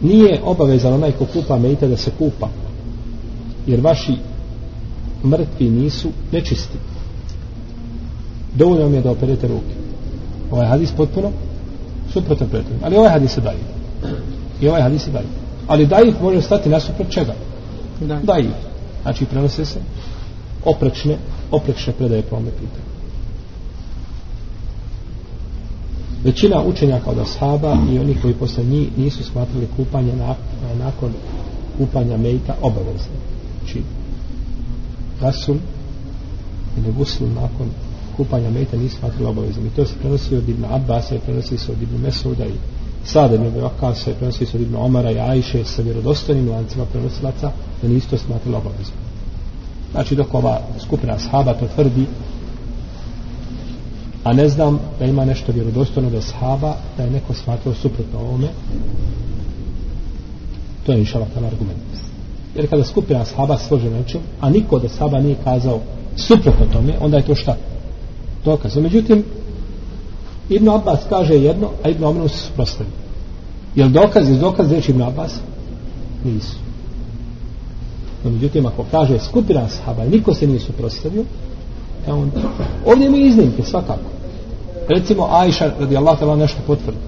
nije obavezan onaj ko kupa mejta da se kupa jer vaši mrtvi nisu nečisti. Dovoljno vam je da operete ruke. Ovaj hadis potpuno suprotan pretom ali ovaj hadis se daje i ovaj hadis se daje ali da ih može stati nasuprot čega? Da, da ih znači prenose se oprečne oprečne predaje po ome pitanju većina učenjaka od ashaba i oni koji posle njih nisu smatrali kupanje na, nakon kupanja mejta obavezno. Znači gasul ili gusul nakon kupanja mejta nisu smatrali obavezno i to se prenosi od Ibn Abbas i prenosi se od Ibn Mesuda i Sada Ibn Vakal se prenosi se od Ibn Omara i Ajše sa vjerodostojnim lancima prenosilaca da nisu to smatrali obavezno znači dok ova skupina ashaba to tvrdi a ne znam da ima nešto vjerodostojno da sahaba da je neko smatrao suprotno ovome. To je inšala tam argument. Jer kada skupina sahaba slože nečem a niko da sahaba nije kazao suprotno tome onda je to šta? Dokaz. Međutim Ibn Abbas kaže jedno a Ibn Omenu se suprostavi jel dokaz iz dokaz reći Ibn Abbas? Nisu. No međutim ako kaže skupina sahaba niko se nije suprostavio E on, ovdje mi iznimke svakako recimo Ajša radi Allah tala nešto potvrdi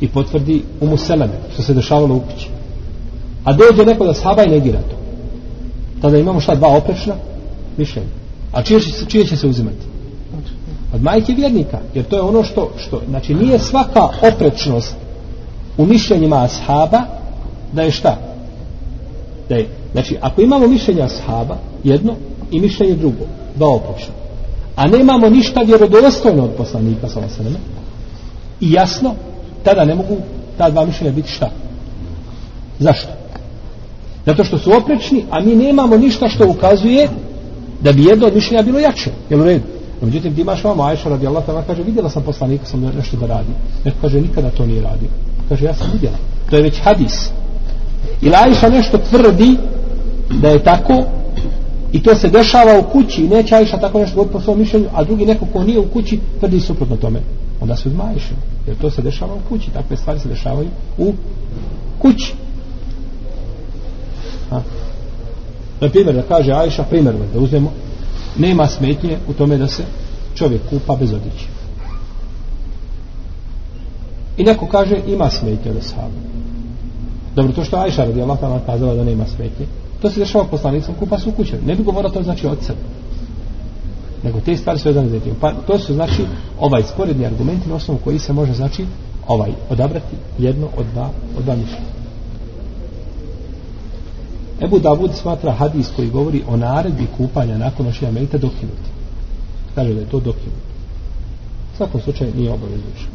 i potvrdi u Museleme što se dešavalo u kući. A dođe neko da shaba i negira to. Tada imamo šta dva oprečna? Mišljenja. A čije će, čije će se uzimati? Od majke vjernika. Jer to je ono što, što znači nije svaka oprečnost u mišljenjima ashaba da je šta? Da je, znači ako imamo mišljenja ashaba jedno i mišljenje drugo dva oprečna a nemamo ništa vjerodostojno od poslanika sa vaseleme i jasno tada ne mogu ta dva mišljenja biti šta? Zašto? Zato što su oprečni a mi nemamo ništa što ukazuje da bi jedno od mišljenja bilo jače. Jel u redu? No, međutim ti imaš vamo Ajša radi Allah tamo kaže vidjela sam poslanika sam nešto da radi. Neko kaže nikada to nije radio. Kaže ja sam vidjela. To je već hadis. Ili Ajša nešto tvrdi da je tako I to se dešava u kući neće Ajša tako nešto govoriti po svom mišljenju, a drugi neko ko nije u kući tvrdi suprotno tome. Onda se uzmajiše. Jer to se dešava u kući. Takve stvari se dešavaju u kući. Ha. Na primjer da kaže Ajša, primjer da uzmemo, nema smetnje u tome da se čovjek kupa bez odjeće. I neko kaže ima smetnje da sahabu. Dobro, to što Ajša radi Allah kazala da nema smetnje, To se dešava poslanicom kupa su u kuće. Ne bi govorilo to znači od sebe. Nego te stvari su vezane za tim. Pa to su znači ovaj sporedni argumenti na osnovu koji se može znači ovaj odabrati jedno od dva, od dva mišljenja. Ebu Davud smatra hadis koji govori o naredbi kupanja nakon nošenja mejta dokinuti. Kaže da je to dokinuti. U svakom slučaju nije obavezujuće.